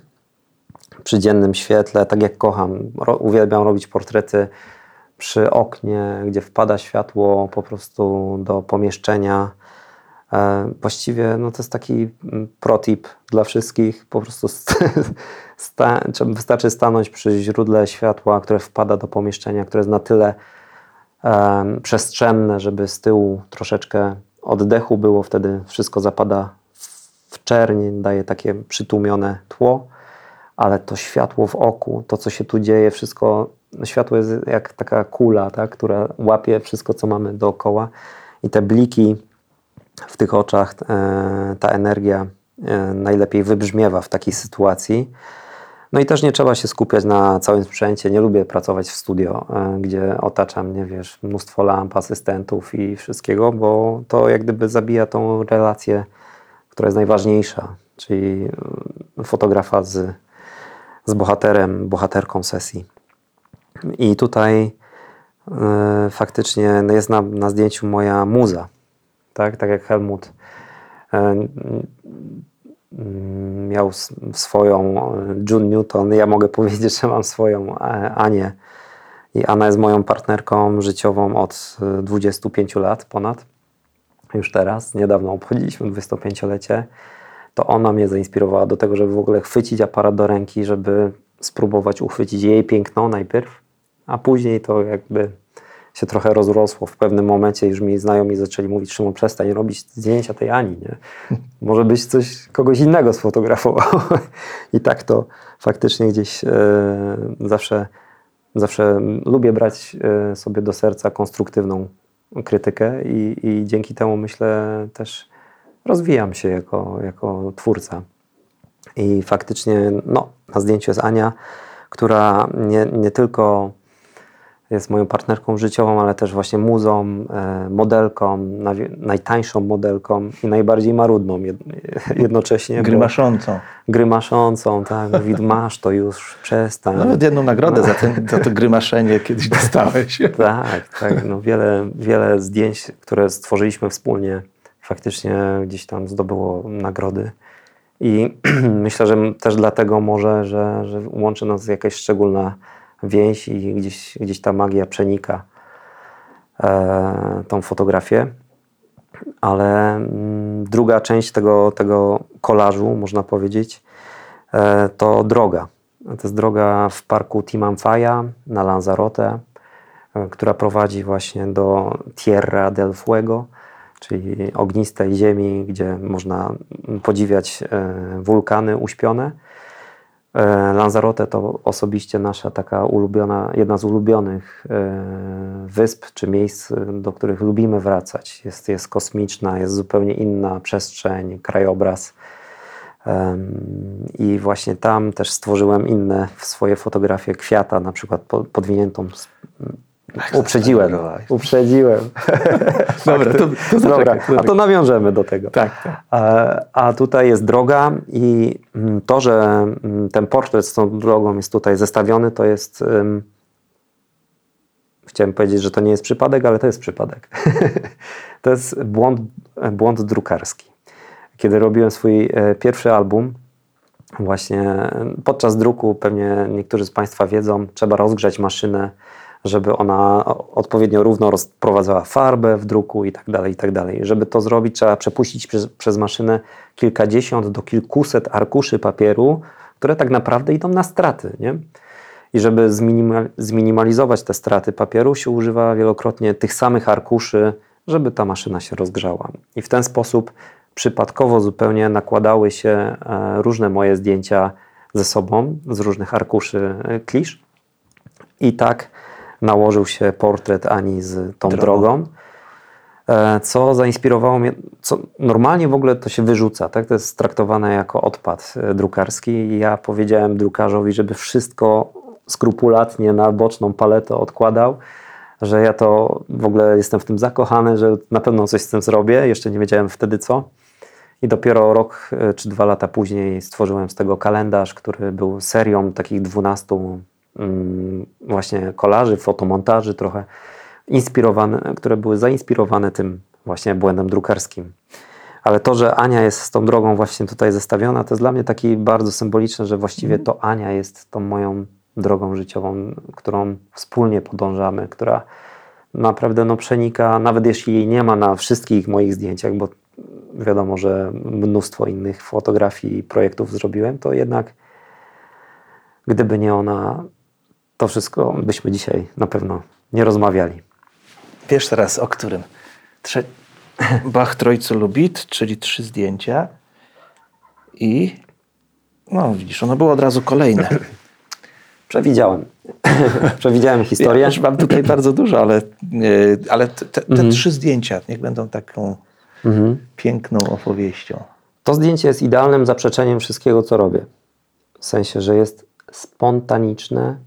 przy dziennym świetle, tak jak kocham. Ro, uwielbiam robić portrety przy oknie, gdzie wpada światło po prostu do pomieszczenia. E, Właściwie no to jest taki mm, protip dla wszystkich. Po prostu st- <laughs> sta- wystarczy stanąć przy źródle światła, które wpada do pomieszczenia, które jest na tyle em, przestrzenne, żeby z tyłu troszeczkę oddechu było, wtedy wszystko zapada w- czerń, daje takie przytłumione tło, ale to światło w oku, to co się tu dzieje, wszystko, no światło jest jak taka kula, tak, która łapie wszystko, co mamy dookoła i te bliki w tych oczach, e, ta energia e, najlepiej wybrzmiewa w takiej sytuacji. No i też nie trzeba się skupiać na całym sprzęcie. Nie lubię pracować w studio, e, gdzie otacza mnie, wiesz, mnóstwo lamp, asystentów i wszystkiego, bo to jak gdyby zabija tą relację która jest najważniejsza, czyli y, fotografa z, z bohaterem, bohaterką sesji. I tutaj y, faktycznie jest na, na zdjęciu moja muza, tak, tak jak Helmut y, miał s- swoją e, June Newton, ja mogę <laughs> powiedzieć, że mam swoją e, Anię. I Anna jest moją partnerką życiową od e, 25 lat ponad. Już teraz, niedawno obchodziliśmy 25-lecie. To ona mnie zainspirowała do tego, żeby w ogóle chwycić aparat do ręki, żeby spróbować uchwycić jej piękno najpierw, a później to jakby się trochę rozrosło. W pewnym momencie już mi znajomi zaczęli mówić, Szymon, przestań robić zdjęcia tej Ani, nie? Może byś coś, kogoś innego sfotografował. <laughs> I tak to faktycznie gdzieś e, zawsze, zawsze lubię brać e, sobie do serca konstruktywną krytykę i, i dzięki temu myślę też rozwijam się jako, jako twórca. I faktycznie no, na zdjęciu jest Ania, która nie, nie tylko jest moją partnerką życiową, ale też właśnie muzą, e, modelką, najtańszą modelką i najbardziej marudną jed, jednocześnie. Grymaszącą. Grymaszącą, tak. <laughs> Mówi, masz to już, przestań. Nawet jedną nagrodę za, ten, za to <laughs> grymaszenie kiedyś dostałeś. <laughs> Tak, tak. No wiele, wiele zdjęć, które stworzyliśmy wspólnie, faktycznie gdzieś tam zdobyło nagrody. I <clears throat> myślę, że też dlatego może, że, że łączy nas jakaś szczególna więź i gdzieś, gdzieś ta magia przenika e, tą fotografię. Ale mm, druga część tego, tego kolażu, można powiedzieć, e, to droga. To jest droga w parku Timanfaya na Lanzarote, e, która prowadzi właśnie do Tierra del Fuego, czyli ognistej ziemi, gdzie można podziwiać e, wulkany uśpione. E, Lanzarote to osobiście nasza taka ulubiona, jedna z ulubionych e, wysp czy miejsc, do których lubimy wracać. Jest, jest kosmiczna, jest zupełnie inna przestrzeń, krajobraz. I właśnie tam też stworzyłem inne swoje fotografie kwiata, na przykład po- podwiniętą. Z- Uprzedziłem, uprzedziłem. <laughs> Dobra, to, to Dobra, a to nawiążemy do tego. Tak, tak. A, tutaj jest droga i mm, to, że mm, ten portret z tą drogą jest tutaj zestawiony, to jest. Chciałem powiedzieć, że to nie jest przypadek, ale to jest przypadek. <laughs> to jest błąd, błąd drukarski. Kiedy robiłem swój e, pierwszy album, właśnie podczas druku, pewnie niektórzy z Państwa wiedzą, trzeba rozgrzać maszynę, żeby ona odpowiednio równo rozprowadzała farbę w druku i tak dalej, i tak dalej. Żeby to zrobić, trzeba przepuścić przez, przez maszynę kilkadziesiąt do kilkuset arkuszy papieru, które tak naprawdę idą na straty, nie? I żeby zminima- zminimalizować te straty papieru, się używa wielokrotnie tych samych arkuszy, żeby ta maszyna się rozgrzała. I w ten sposób przypadkowo zupełnie nakładały się e, różne moje zdjęcia ze sobą z różnych arkuszy e, klisz. I tak nałożył się portret Ani z tą Drogą. drogą. E, co zainspirowało mnie, co normalnie w ogóle to się wyrzuca, tak? to jest traktowane jako odpad e, drukarski i ja powiedziałem drukarzowi, żeby wszystko skrupulatnie na boczną paletę odkładał, że ja to w ogóle jestem w tym zakochany, że na pewno coś z tym zrobię, jeszcze nie wiedziałem wtedy co. I dopiero rok e, czy dwa lata później stworzyłem z tego kalendarz, który był serią takich 12 mm, właśnie kolaży, fotomontaży trochę inspirowane, które były zainspirowane tym właśnie błędem drukarskim. Ale to, że Ania jest z tą drogą właśnie tutaj zestawiona, to jest dla mnie taki bardzo symboliczne, że właściwie to Ania jest tą moją drogą życiową, którą wspólnie podążamy, która naprawdę no, przenika, nawet jeśli jej nie ma na wszystkich moich zdjęciach, bo wiadomo, że mnóstwo innych fotografii i projektów zrobiłem, to jednak gdyby nie ona, to wszystko byśmy dzisiaj na pewno nie rozmawiali. Wiesz teraz o którym? Trze... <laughs> Bach Trojcu Lubit, czyli trzy zdjęcia. I no widzisz, ono było od razu kolejne. <laughs> Przewidziałem. <laughs> Przewidziałem Ja historię. też mam tutaj bardzo dużo, ale, yy, ale te, te, Mhm. trzy zdjęcia niech będą taką piękną opowieścią. To zdjęcie jest idealnym zaprzeczeniem wszystkiego, co robię. W sensie, że jest spontaniczne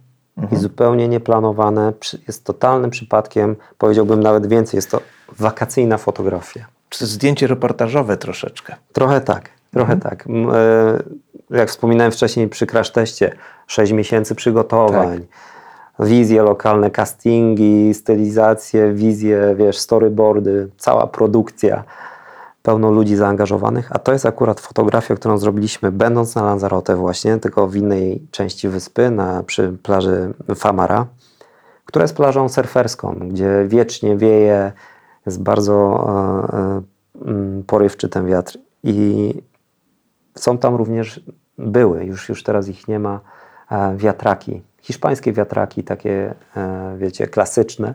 i zupełnie nieplanowane. Jest totalnym przypadkiem, powiedziałbym nawet więcej, jest to wakacyjna fotografia. Czy zdjęcie reportażowe troszeczkę? Trochę tak, trochę tak. M, e, Jak wspominałem wcześniej przy crash teście, 6 miesięcy przygotowań, wizje lokalne, castingi, stylizacje, wizje, wiesz, storyboardy, cała produkcja, pełno ludzi zaangażowanych, a to jest akurat fotografia, którą zrobiliśmy będąc na Lanzarote właśnie, tylko w innej części wyspy, na, przy plaży Famara, która jest plażą surferską, gdzie wiecznie wieje, jest bardzo e, e, mm, porywczy ten wiatr i są tam również, były, już, już teraz ich nie ma, e, wiatraki. Hiszpańskie wiatraki, takie, e, wiecie, klasyczne.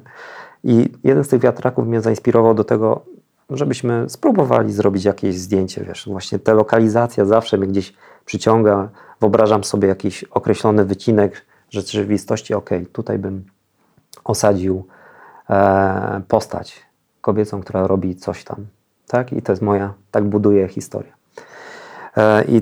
I jeden z tych wiatraków mnie zainspirował do tego, żebyśmy spróbowali zrobić jakieś zdjęcie, wiesz, właśnie ta lokalizacja zawsze mnie gdzieś przyciąga. Wyobrażam sobie jakiś określony wycinek rzeczywistości, ok, tutaj bym osadził e, postać kobiecą, która robi coś tam, tak? I to jest moja, tak buduję historię. E, I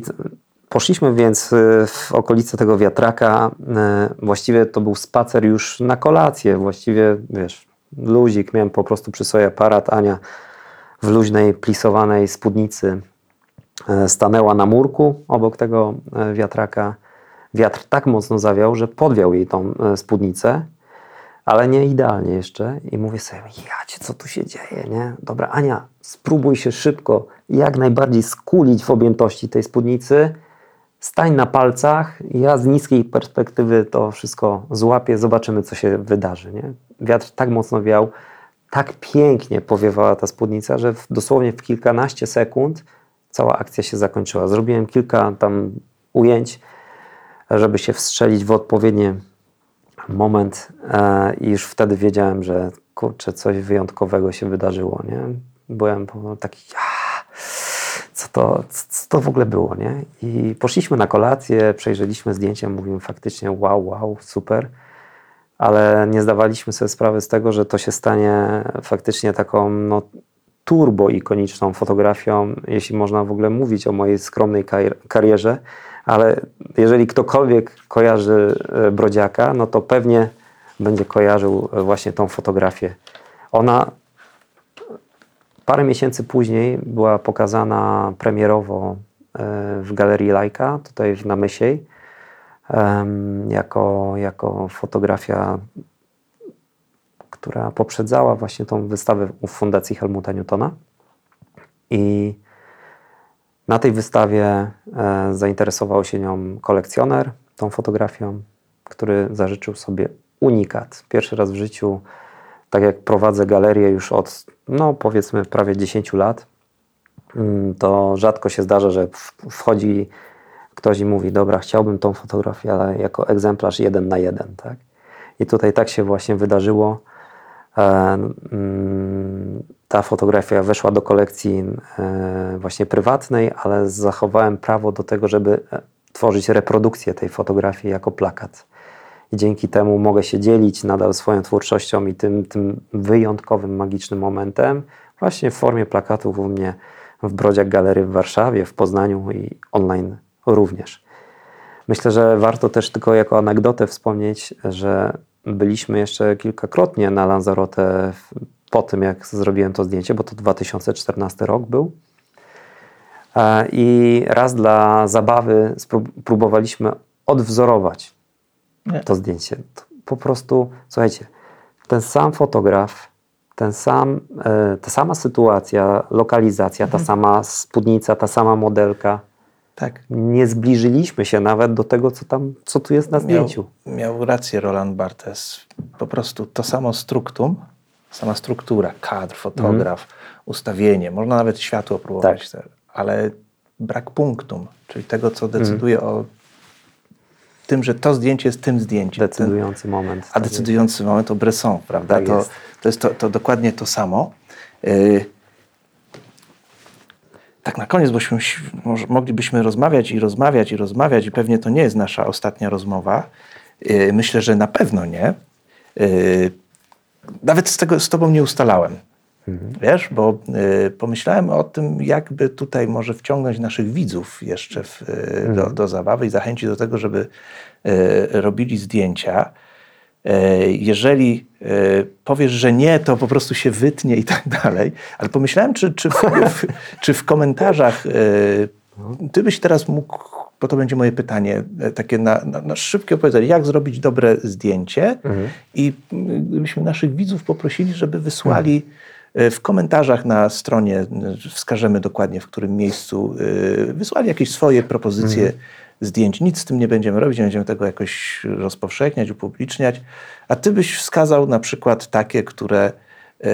poszliśmy więc e, w okolice tego wiatraka. E, Właściwie to był spacer już na kolację. Właściwie, wiesz, luzik. Miałem po prostu przy sobie aparat. Ania w luźnej, plisowanej spódnicy e, stanęła na murku obok tego e, wiatraka. Wiatr tak mocno zawiał, że podwiał jej tą e, spódnicę, ale nie idealnie jeszcze. I mówię sobie, jacie, co tu się dzieje, nie? Dobra, Ania, spróbuj się szybko, jak najbardziej skulić w objętości tej spódnicy. Stań na palcach, ja z niskiej perspektywy to wszystko złapię, zobaczymy, co się wydarzy, nie? Wiatr tak mocno wiał, tak pięknie powiewała ta spódnica, że w, dosłownie w kilkanaście sekund cała akcja się zakończyła. Zrobiłem kilka tam ujęć, żeby się wstrzelić w odpowiedni moment e, i już wtedy wiedziałem, że kurczę, coś wyjątkowego się wydarzyło, nie? Byłem taki, "Ah, co to, co to w ogóle było, nie? I poszliśmy na kolację, przejrzeliśmy zdjęcia, mówimy faktycznie wow, wow, super, ale nie zdawaliśmy sobie sprawy z tego, że to się stanie faktycznie taką no, turbo ikoniczną fotografią, jeśli można w ogóle mówić o mojej skromnej kar- karierze, ale jeżeli ktokolwiek kojarzy e, Brodziaka, no to pewnie będzie kojarzył e, właśnie tą fotografię. Ona parę miesięcy później była pokazana premierowo e, w Galerii Lajka, tutaj na Mysiej, em, jako, jako fotografia, która poprzedzała właśnie tą wystawę u Fundacji Helmuta Newtona. I na tej wystawie e, zainteresował się nią kolekcjoner, tą fotografią, który zażyczył sobie unikat. Pierwszy raz w życiu, tak jak prowadzę galerię już od, no powiedzmy, prawie 10 lat, mm, to rzadko się zdarza, że wchodzi ktoś i mówi, dobra, chciałbym tą fotografię, ale jako egzemplarz jeden na jeden, tak? I tutaj tak się właśnie wydarzyło. E, mm, Ta fotografia weszła do kolekcji e, właśnie prywatnej, ale zachowałem prawo do tego, żeby e, tworzyć reprodukcję tej fotografii jako plakat. I dzięki temu mogę się dzielić nadal swoją twórczością i tym, tym wyjątkowym, magicznym momentem właśnie w formie plakatów u mnie w Brodziak Galerii w Warszawie, w Poznaniu i online również. Myślę, że warto też tylko jako anegdotę wspomnieć, że byliśmy jeszcze kilkakrotnie na Lanzarote po tym, jak zrobiłem to zdjęcie, bo to 2014 rok był. E, I raz dla zabawy próbowaliśmy odwzorować Nie. to zdjęcie. To po prostu, słuchajcie, ten sam fotograf, ten sam, e, ta sama sytuacja, lokalizacja, ta sama spódnica, ta sama modelka. Tak. Nie zbliżyliśmy się nawet do tego, co tam, co tu jest na Miał, zdjęciu. miał rację Roland Barthes. Po prostu to samo struktum, sama struktura, kadr, fotograf, ustawienie, można nawet światło próbować, Tak. ale brak punktum, czyli tego, co decyduje o tym, że to zdjęcie jest tym zdjęciem. Ten, Decydujący moment. a tak jest. decydujący moment o Bresson, prawda? Tak to, jest. to jest to, to dokładnie to samo. Yy, tak na koniec, bośmy moglibyśmy rozmawiać i rozmawiać i rozmawiać i pewnie to nie jest nasza ostatnia rozmowa. Yy, myślę, że na pewno nie. Yy, nawet z tego z tobą nie ustalałem. Wiesz, bo y, pomyślałem o tym, jakby tutaj może wciągnąć naszych widzów jeszcze w, y, do, do zabawy i zachęcić do tego, żeby y, robili zdjęcia. E, Jeżeli e, powiesz, że nie, to po prostu się wytnie i tak dalej. Ale pomyślałem, czy, czy, w, czy w komentarzach e, ty byś teraz mógł, bo to będzie moje pytanie, takie na, na, na szybkie opowiedzenie, jak zrobić dobre zdjęcie? I mm, gdybyśmy naszych widzów poprosili, żeby wysłali w komentarzach na stronie, wskażemy dokładnie w którym miejscu, wysłali jakieś swoje propozycje zdjęć. Nic z tym nie będziemy robić, nie będziemy tego jakoś rozpowszechniać, upubliczniać. A ty byś wskazał na przykład takie, które e,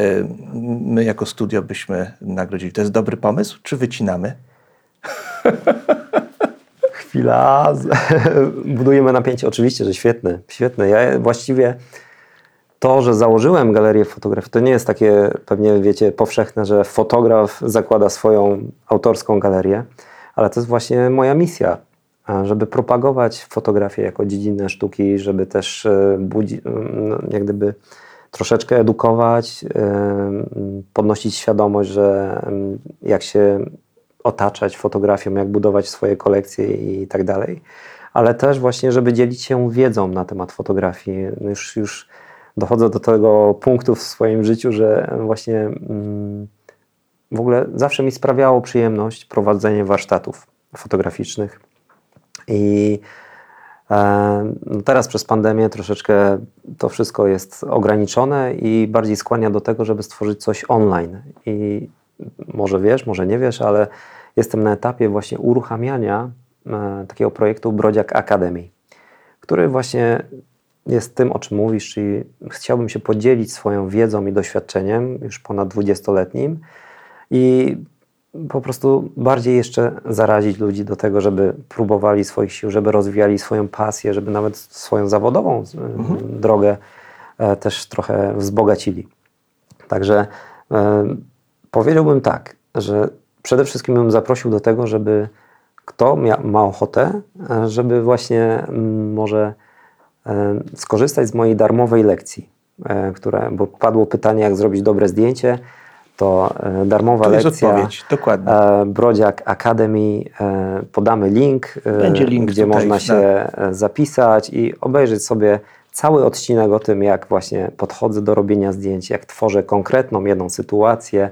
my jako studio byśmy nagrodzili. To jest dobry pomysł, czy wycinamy? <laughs> Chwila. Budujemy napięcie. Oczywiście, że świetne. Świetne. Ja właściwie to, że założyłem galerię fotografii, to nie jest takie pewnie, wiecie, powszechne, że fotograf zakłada swoją autorską galerię, ale to jest właśnie moja misja, żeby propagować fotografię jako dziedzinę sztuki, żeby też e, budzi, no, jak gdyby troszeczkę edukować, e, podnosić świadomość, że em, jak się otaczać fotografią, jak budować swoje kolekcje i tak dalej, ale też właśnie, żeby dzielić się wiedzą na temat fotografii. No Już, już dochodzę do tego punktu w swoim życiu, że właśnie mm, w ogóle zawsze mi sprawiało przyjemność prowadzenie warsztatów fotograficznych. I e, no teraz przez pandemię troszeczkę to wszystko jest ograniczone i bardziej skłania do tego, żeby stworzyć coś online. I może wiesz, może nie wiesz, ale jestem na etapie właśnie uruchamiania e, takiego projektu Brodziak Academy, który właśnie jest tym, o czym mówisz, czyli chciałbym się podzielić swoją wiedzą i doświadczeniem już ponad 20-letnim i po prostu bardziej jeszcze zarazić ludzi do tego, żeby próbowali swoich sił, żeby rozwijali swoją pasję, żeby nawet swoją zawodową e, drogę e, też trochę wzbogacili. Także e, powiedziałbym tak, że przede wszystkim bym zaprosił do tego, żeby kto ma ochotę, żeby właśnie może skorzystać z mojej darmowej lekcji, które, bo padło pytanie, jak zrobić dobre zdjęcie, to e, darmowa To lekcja odpowiedź, dokładnie. e, Brodziak Academy, e, podamy link, link gdzie tutaj, można tak. się e, zapisać i obejrzeć sobie cały odcinek o tym, jak właśnie podchodzę do robienia zdjęć, jak tworzę konkretną jedną sytuację,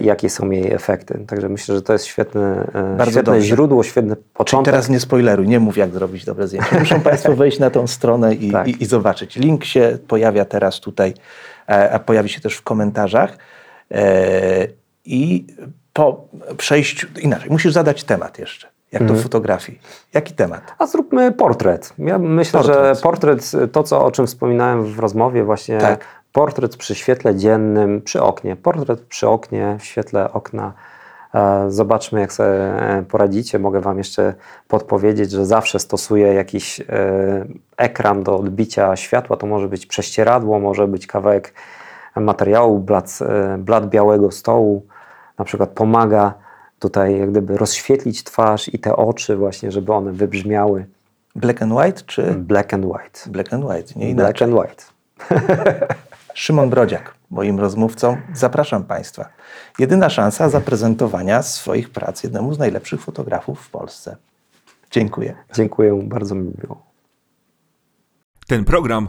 jakie są jej efekty. Także myślę, że to jest świetne, Bardzo świetne dobrze. źródło, świetny Czyli początek. teraz nie spoileruj, nie mów jak zrobić dobre zdjęcie. Muszą Państwo <laughs> wejść na tą stronę i, Tak. i, i zobaczyć. Link się pojawia teraz tutaj, a pojawi się też w komentarzach. E, I po przejściu, inaczej, musisz zadać temat jeszcze, jak Mhm. do fotografii. Jaki temat? A zróbmy portret. Ja myślę, Portret. że portret, to co, o czym wspominałem w rozmowie, właśnie Tak. portret przy świetle dziennym, przy oknie. Portret przy oknie, w świetle okna. E, Zobaczmy, jak sobie e, poradzicie. Mogę Wam jeszcze podpowiedzieć, że zawsze stosuję jakiś ekran do odbicia światła. To może być prześcieradło, może być kawałek materiału, blat, e, blat białego stołu. Na przykład pomaga tutaj jak gdyby rozświetlić twarz i te oczy właśnie, żeby one wybrzmiały Black and white czy black and white. black and white? Nie Black inaczej. and white. <laughs> Szymon Brodziak, moim rozmówcą. Zapraszam Państwa. Jedyna szansa zaprezentowania swoich prac jednemu z najlepszych fotografów w Polsce. Dziękuję. Dziękuję, bardzo mi miło. Ten program